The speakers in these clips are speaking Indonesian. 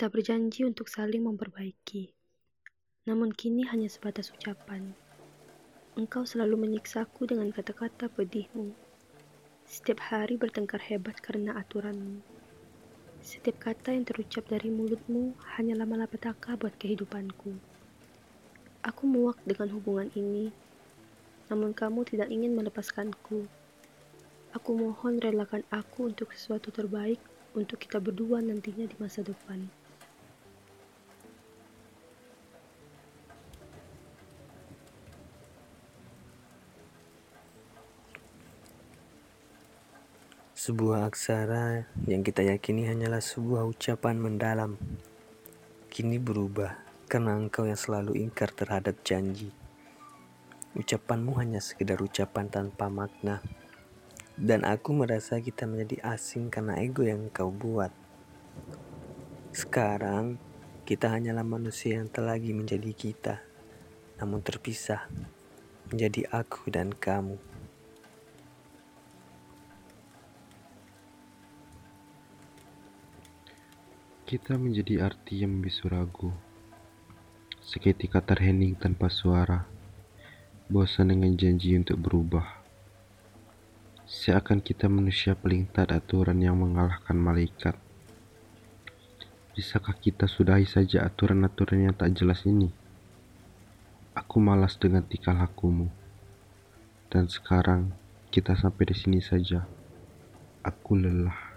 Kita berjanji untuk saling memperbaiki. Namun kini hanya sebatas ucapan. Engkau selalu menyiksaku dengan kata-kata pedihmu. Setiap hari bertengkar hebat karena aturanmu. Setiap kata yang terucap dari mulutmu hanyalah malapetaka buat kehidupanku. Aku muak dengan hubungan ini, namun kamu tidak ingin melepaskanku. Aku mohon relakan aku untuk sesuatu terbaik untuk kita berdua nantinya di masa depan. Sebuah aksara yang kita yakini hanyalah sebuah ucapan mendalam. Kini berubah karena engkau yang selalu ingkar terhadap janji. Ucapanmu hanya sekedar ucapan tanpa makna. Dan aku merasa kita menjadi asing karena ego yang engkau buat. Sekarang, kita hanyalah manusia yang telah lagi menjadi kita, namun terpisah menjadi aku dan kamu. Kita menjadi arti yang membisu ragu. Seketika terhening tanpa suara. Bosan dengan janji untuk berubah. Seakan kita manusia paling tak aturan yang mengalahkan malaikat. Bisakah kita sudahi saja aturan-aturan yang tak jelas ini? Aku malas dengan tingkah lakumu. Dan sekarang kita sampai di sini saja. Aku lelah.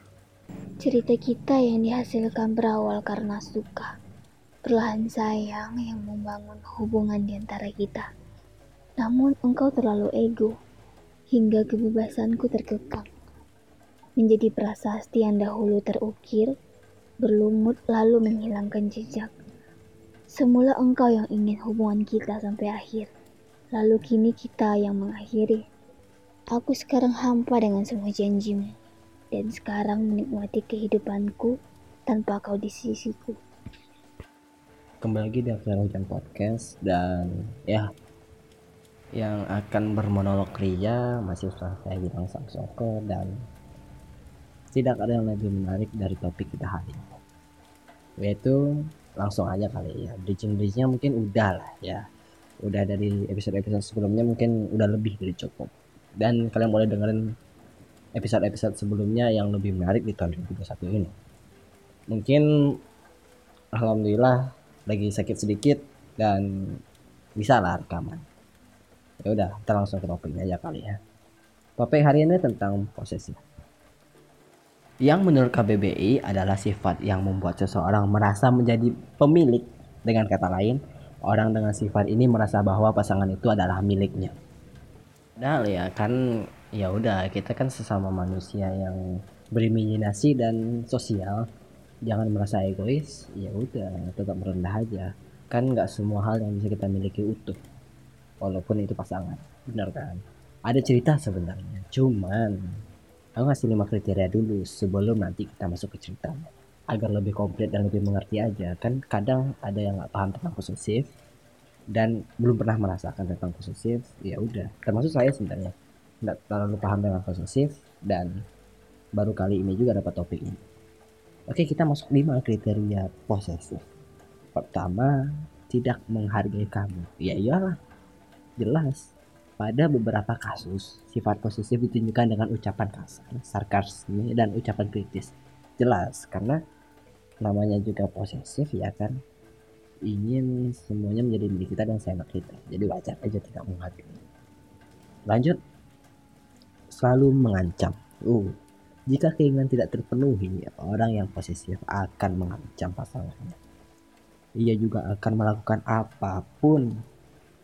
Cerita kita yang dihasilkan berawal karena suka. Perlahan sayang yang membangun hubungan di antara kita. Namun engkau terlalu ego, hingga kebebasanku terkekang. Menjadi prasasti yang dahulu terukir, berlumut lalu menghilangkan jejak. Semula engkau yang ingin hubungan kita sampai akhir, lalu kini kita yang mengakhiri. Aku sekarang hampa dengan semua janjimu dan sekarang menikmati kehidupanku tanpa kau di sisiku. Kembali lagi di Aksara Hujan Podcast dan ya yang akan bermonolog Ria masih usah saya bilang Sang Soko dan tidak ada yang lebih menarik dari topik kita hari ini. Yaitu langsung aja kali ya. Bridging-bridgingnya mungkin udah lah ya. Udah dari episode-episode sebelumnya mungkin udah lebih dari cukup. Dan kalian boleh dengerin episode-episode sebelumnya yang lebih menarik di tahun 2021 ini. Mungkin alhamdulillah lagi sakit sedikit dan bisa lah rekaman. Ya udah, kita langsung ke topiknya aja kali ya. Topik hari ini tentang posesif. Yang menurut KBBI adalah sifat yang membuat seseorang merasa menjadi pemilik. Dengan kata lain, orang dengan sifat ini merasa bahwa pasangan itu adalah miliknya. Padahal ya kan ya udah kita kan sesama manusia yang berimajinasi dan sosial. Jangan merasa egois ya udah tetap merendah aja. Kan nggak semua hal yang bisa kita miliki utuh walaupun itu pasangan. Benar kan? Ada cerita sebenarnya cuman aku ngasih lima kriteria dulu sebelum nanti kita masuk ke ceritanya agar lebih komplit dan lebih mengerti aja. Kan kadang ada yang nggak paham tentang posesif dan belum pernah merasakan tentang posesif ya udah. Termasuk saya sebenarnya nggak terlalu paham dengan posesif dan baru kali ini juga dapat topik ini. Oke, kita masuk lima kriteria posesif. Pertama, tidak menghargai kamu. Ya iyalah, jelas. Pada beberapa kasus, sifat posesif ditunjukkan dengan ucapan kasar, sarkasme, dan ucapan kritis. Jelas, karena namanya juga posesif ya kan. Ingin semuanya menjadi milik kita dan saya kita. Jadi wajar aja tidak menghargai. Lanjut, selalu mengancam. Uh, jika keinginan tidak terpenuhi, orang yang posesif akan mengancam pasangannya. Ia juga akan melakukan apa pun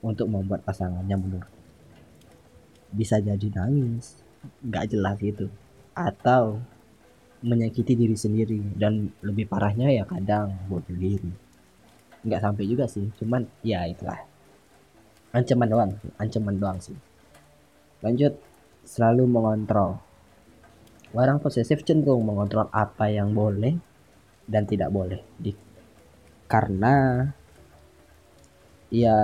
untuk membuat pasangannya mundur. Bisa jadi nangis, nggak jelas itu, atau menyakiti diri sendiri dan lebih parahnya ya kadang bunuh diri. Nggak sampai juga sih, cuman ya itulah. Ancaman doang, ancaman doang sih. Lanjut, selalu mengontrol. Orang posesif cenderung mengontrol apa yang boleh dan tidak boleh. Di, karena ya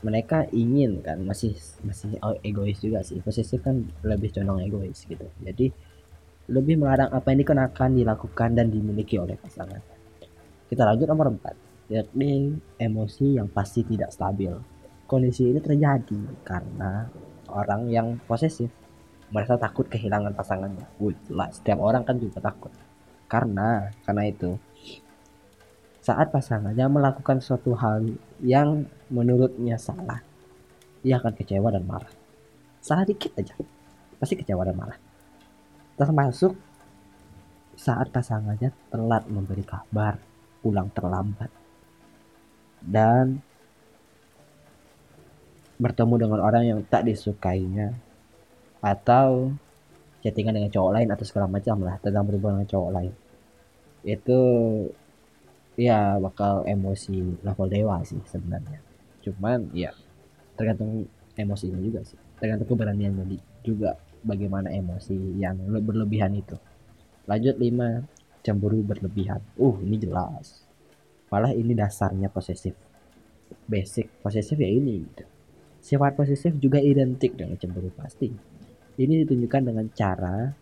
mereka ingin kan masih masih egois juga sih. Posesif kan lebih condong egois gitu. Jadi lebih melarang apa yang dikenakan, dilakukan dan dimiliki oleh pasangan. kita lanjut nomor 4 yakni emosi yang pasti tidak stabil kondisi ini terjadi karena orang yang posesif merasa takut kehilangan pasangannya. Lah, setiap orang kan juga takut. Karena karena itu saat pasangannya melakukan suatu hal yang menurutnya salah, ia akan kecewa dan marah. Salah dikit aja, pasti kecewa dan marah. Termasuk saat pasangannya telat memberi kabar, pulang terlambat, dan bertemu dengan orang yang tak disukainya atau chattingan dengan cowok lain atau segala macam lah tentang berhubungan dengan cowok lain. Itu ya bakal emosi level dewa sih sebenarnya. Cuman ya tergantung emosinya juga sih. Tergantung keberaniannya juga bagaimana emosi yang berlebihan itu. Lanjut 5 cemburu berlebihan. Uh ini jelas. Malah ini dasarnya posesif. Basic posesif ya ini. Sifat posesif juga identik dengan cemburu pasti. Ini ditunjukkan dengan cara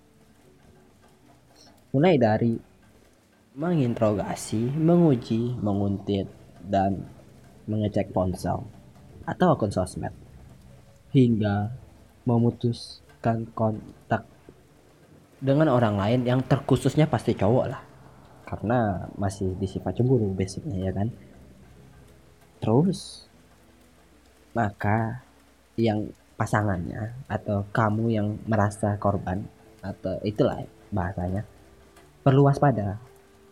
mulai dari menginterogasi, menguji, menguntit, dan mengecek ponsel atau akun sosmed hingga memutuskan kontak dengan orang lain yang terkhususnya pasti cowok lah. Karena masih disifat cemburu basicnya ya kan? Terus maka yang pasangannya atau kamu yang merasa korban atau itulah bahasanya. Perlu waspada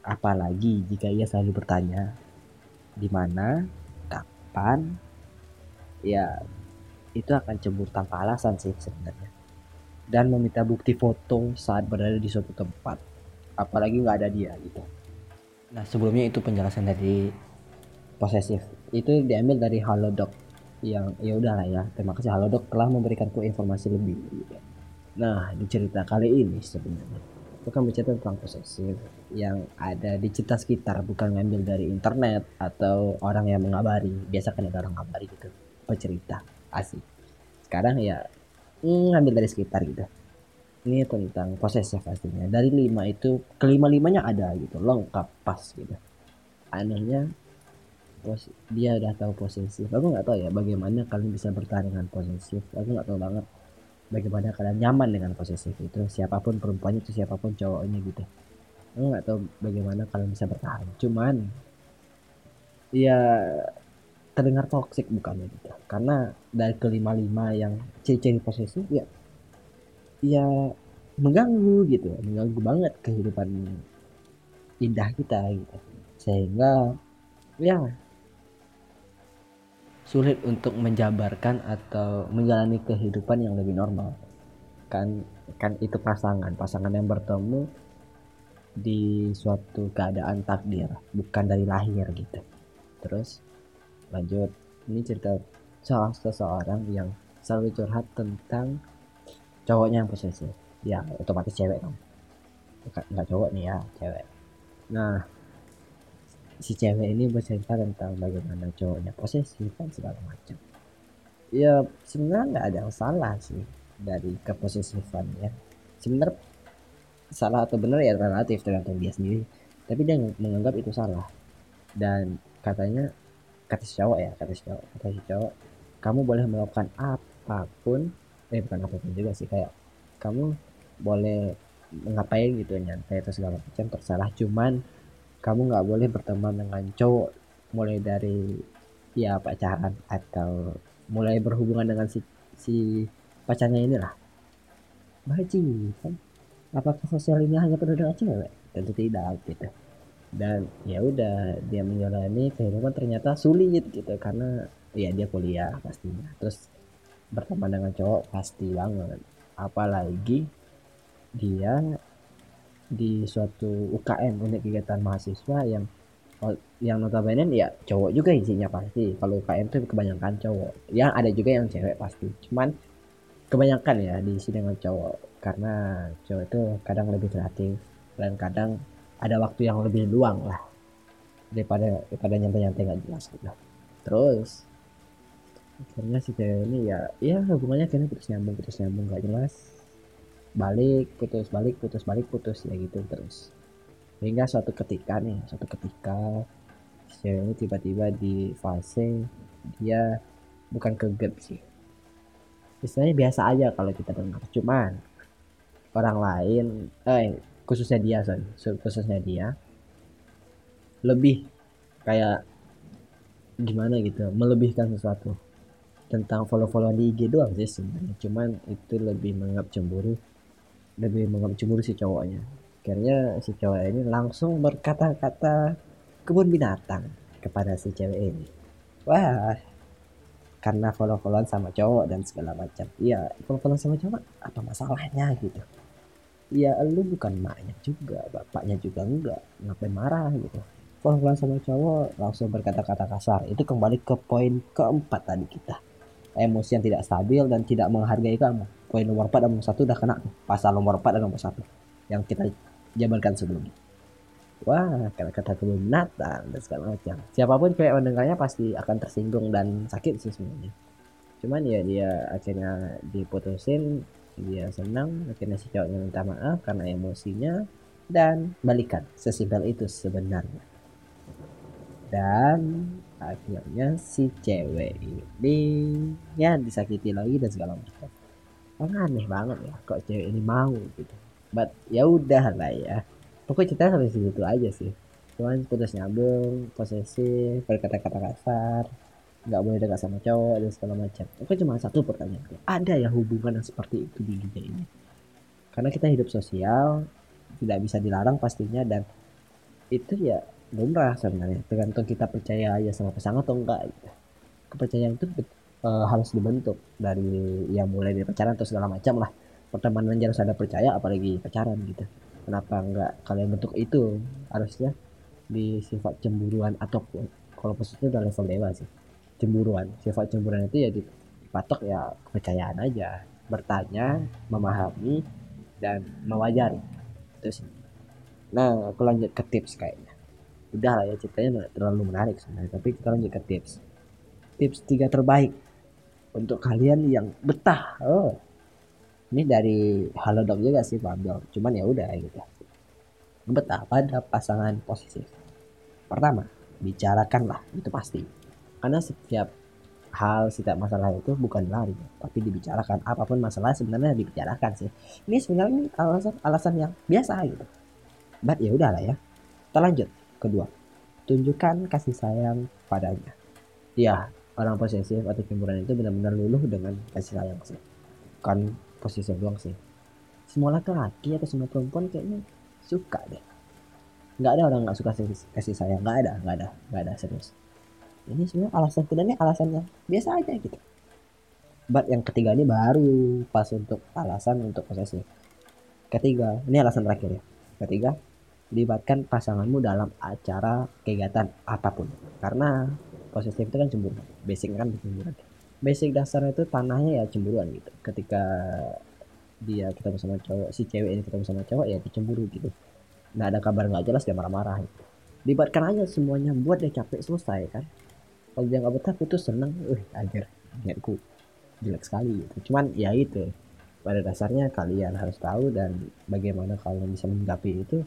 apalagi jika ia selalu bertanya di mana? Kapan? Ya itu akan cemburu tanpa alasan sih sebenarnya. Dan meminta bukti foto saat berada di suatu tempat apalagi nggak ada dia gitu. Nah sebelumnya itu penjelasan dari posesif. Itu diambil dari Halodoc yang ya udahlah ya terima kasih. Halodoc telah memberikanku informasi lebih. Nah di cerita kali ini sebenarnya aku akan bercerita tentang posesif yang ada di cerita sekitar bukan ngambil dari internet atau orang yang mengabari. Biasa kan ada orang ngabari gitu pecerita asik. Sekarang ya mm, ngambil dari sekitar gitu. Ini tentang posesif pastinya. Dari lima itu kelima limanya ada gitu lengkap pas gitu. Anehnya pos dia udah tahu posesif. Aku nggak tahu ya bagaimana kalian bisa bertahan dengan posesif. Aku nggak tahu banget bagaimana kalian nyaman dengan posesif itu. Siapa pun perempuannya itu siapa pun cowoknya gitu. Aku nggak tahu bagaimana kalian bisa bertahan. Cuman ya terdengar toksik bukannya gitu. Karena dari kelima lima yang ciri-ciri posesif ya ya mengganggu gitu mengganggu banget kehidupan indah kita gitu. Sehingga ya sulit untuk menjabarkan atau menjalani kehidupan yang lebih normal. Kan kan itu pasangan. Pasangan yang bertemu di suatu keadaan takdir bukan dari lahir gitu. Terus lanjut. Ini cerita salah seseorang yang selalu curhat tentang cowoknya yang posesif. Ya otomatis cewek dong. Nggak cowok nih ya cewek. Nah si cewek ini bercerita tentang bagaimana cowoknya posesif dan segala macam. Ya sebenarnya nggak ada yang salah sih dari keposesifan ya. Sebenarnya salah atau benar ya relatif tergantung dia sendiri. Tapi dia menganggap itu salah. Dan katanya kata si cowok ya kata si cowok kata si cowok kamu boleh melakukan apa pun eh bukan apa pun juga sih kayak kamu boleh ngapain gitu nyantai atau segala macam terserah. Cuman kamu nggak boleh berteman dengan cowok mulai dari ya pacaran atau mulai berhubungan dengan si, si pacarnya inilah. Baji kan? Apakah sosial ini hanya penuh dengan cewek? Tentu tidak gitu. Dan ya udah dia menjalani kehidupan ternyata sulit gitu. Karena ya dia kuliah pastinya. Terus berteman dengan cowok pasti banget. Apalagi dia di suatu UKM unit kegiatan mahasiswa yang yang notabene ya cowok juga isinya pasti. Kalau UKM itu kebanyakan cowok. Yang ada juga yang cewek pasti. Cuman kebanyakan ya diisi dengan cowok. Karena cowok itu kadang lebih kreatif dan kadang ada waktu yang lebih luang lah. Daripada daripada nyantai-nyantai nggak jelas gitu. Terus akhirnya si cewek ini ya ya hubungannya kayaknya putus nyambung putus nyambung nggak jelas balik putus balik putus balik putus ya gitu terus. Hingga suatu ketika nih suatu ketika cewek ini tiba-tiba di fase dia bukan keget sih. Istilahnya biasa aja kalau kita dengar cuman orang lain eh khususnya dia sorry khususnya dia lebih kayak gimana gitu melebihkan sesuatu tentang follow-follow di IG doang sih sebenarnya. Cuman itu lebih menganggap cemburu lebih menganggap cemburu si cowoknya. Akhirnya si cowok ini langsung berkata-kata kebun binatang kepada si cewek ini. Wah karena follow-followan sama cowok dan segala macam. Iya follow-followan sama cowok apa masalahnya gitu? Ya lu bukan maknya juga bapaknya juga enggak. Ngapain marah gitu? Follow-followan sama cowok langsung berkata-kata kasar. Itu kembali ke poin keempat tadi kita. Emosi yang tidak stabil dan tidak menghargai kamu poin nomor 4 dan nomor satu udah kena pasal nomor 4 dan nomor satu yang kita jabarkan sebelumnya. Wah kata-kata kebun binatang dan segala macam. Siapa pun kayak mendengarnya pasti akan tersinggung dan sakit sih sebenarnya. Cuman ya dia akhirnya diputusin dia senang akhirnya si cowoknya minta maaf karena emosinya dan balikan sesimpel itu sebenarnya. Dan akhirnya si cewek ini ya disakiti lagi dan segala macam kan aneh banget ya kok cewek ini mau gitu. But ya udah lah ya. Pokoknya cerita sampai situ aja sih. Cuman putus nyambung posesif berkata-kata kasar nggak boleh dekat sama cowok dan segala macam. Oke cuma satu pertanyaan ada ya hubungan yang seperti itu di dunia ini? Karena kita hidup sosial tidak bisa dilarang pastinya dan itu ya lumrah sebenarnya. Tergantung kita percaya aja sama pasangan atau enggak. Kepercayaan itu uh, harus dibentuk dari yang mulai dari pacaran atau segala macam lah. Pertemanan harus ada percaya apalagi pacaran gitu. Kenapa enggak kalian bentuk itu? Harusnya di sifat cemburuan atau kalau positif udah level dewa sih. Cemburuan. Sifat cemburuan itu ya dipatok ya kepercayaan aja. Bertanya memahami dan mewajari. Sih. Nah aku lanjut ke tips kayaknya. Udah lah ya ceritanya terlalu menarik sebenarnya tapi kita lanjut ke tips. Tips tiga terbaik untuk kalian yang betah. Oh. Ini dari Halodoc juga sih Pablo cuman ya udah gitu. Betah pada pasangan posesif pertama bicarakanlah itu pasti. Karena setiap hal setiap masalah itu bukan lari tapi dibicarakan. Apa pun masalah sebenarnya dibicarakan sih. Ini sebenarnya alasan alasan yang biasa gitu. But ya udahlah ya. Kita lanjut. Kedua tunjukkan kasih sayang padanya. Ya orang posesif atau cemburuan itu benar-benar luluh dengan kasih sayang sih. Kan posisi doang sih. Semua laki-laki atau semua perempuan kayaknya suka deh. Nggak ada orang nggak suka kasih sayang. Nggak ada nggak ada nggak ada serius. Ini sebenarnya alasan sebenarnya alasannya biasa aja gitu. But yang ketiga ini baru pas untuk alasan untuk posesif. Ketiga ini alasan terakhir ya. Ketiga libatkan pasanganmu dalam acara kegiatan apa pun. Karena posesif itu kan cemburu basic kan cemburu basic dasarnya itu tanahnya ya cemburuan gitu. Ketika dia ketemu sama cowok si cewek ini ketemu sama cowok ya dicemburu gitu. Nggak ada kabar nggak jelas dia marah-marah gitu. libatkan aja semuanya buat dia capek selesai kan. Kalau dia nggak betah putus seneng. Uh ajar niatku jelek sekali gitu. Cuman ya itu. Pada dasarnya kalian harus tahu dan bagaimana kalian bisa menghadapi itu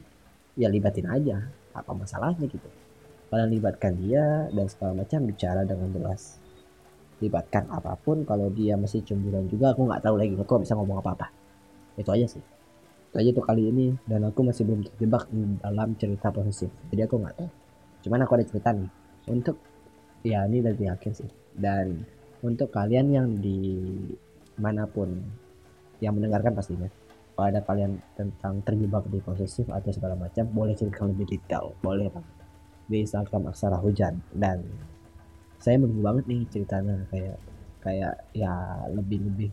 ya libatin aja. Apa masalahnya gitu kalian libatkan dia dan segala macam bicara dengan jelas. Libatkan apa pun kalau dia masih cemburuan juga aku nggak tahu lagi aku bisa ngomong apa apa itu aja sih. Itu aja tuh kali ini dan aku masih belum terjebak dalam cerita posesif jadi aku nggak tahu. Cuman aku ada cerita nih. Untuk ya ini dari yakin sih. Dan untuk kalian yang di mana pun yang mendengarkan pastinya kalau ada kalian tentang terjebak di posesif atau segala macam boleh cerita lebih detail. Boleh banget di Instagram aksara hujan. Dan saya menunggu banget nih ceritanya. Kayak kayak ya lebih lebih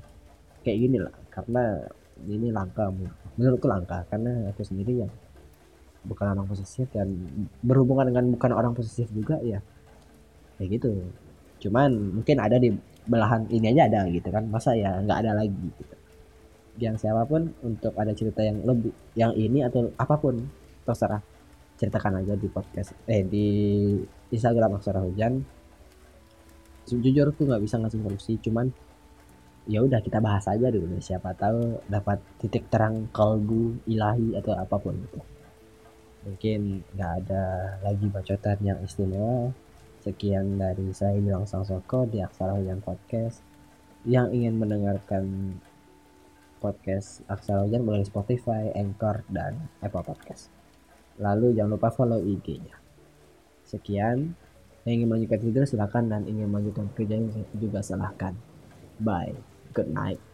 kayak gini lah. Karena ini langka menurutku langka. Karena aku sendiri yang bukan orang posesif dan berhubungan dengan bukan orang posesif juga ya kayak gitu. Cuman mungkin ada di belahan ini aja ada gitu kan. Masa ya nggak ada lagi gitu. Yang siapa pun untuk ada cerita yang lebih yang ini atau apa pun terserah ceritakan aja di podcast eh di Instagram aksara hujan. Jujur aku nggak bisa ngasih solusi cuman ya udah kita bahas aja dulu siapa tahu dapat titik terang kalbu ilahi atau apa pun gitu mungkin nggak ada lagi bacotan yang istimewa. Sekian dari saya bilang sang soko di aksara hujan podcast. Yang ingin mendengarkan podcast aksara hujan boleh Spotify, Anchor dan Apple Podcast lalu jangan lupa follow IG-nya sekian. Yang ingin melanjutkan tidur silakan dan ingin melanjutkan kerja juga silahkan. Bye. Good night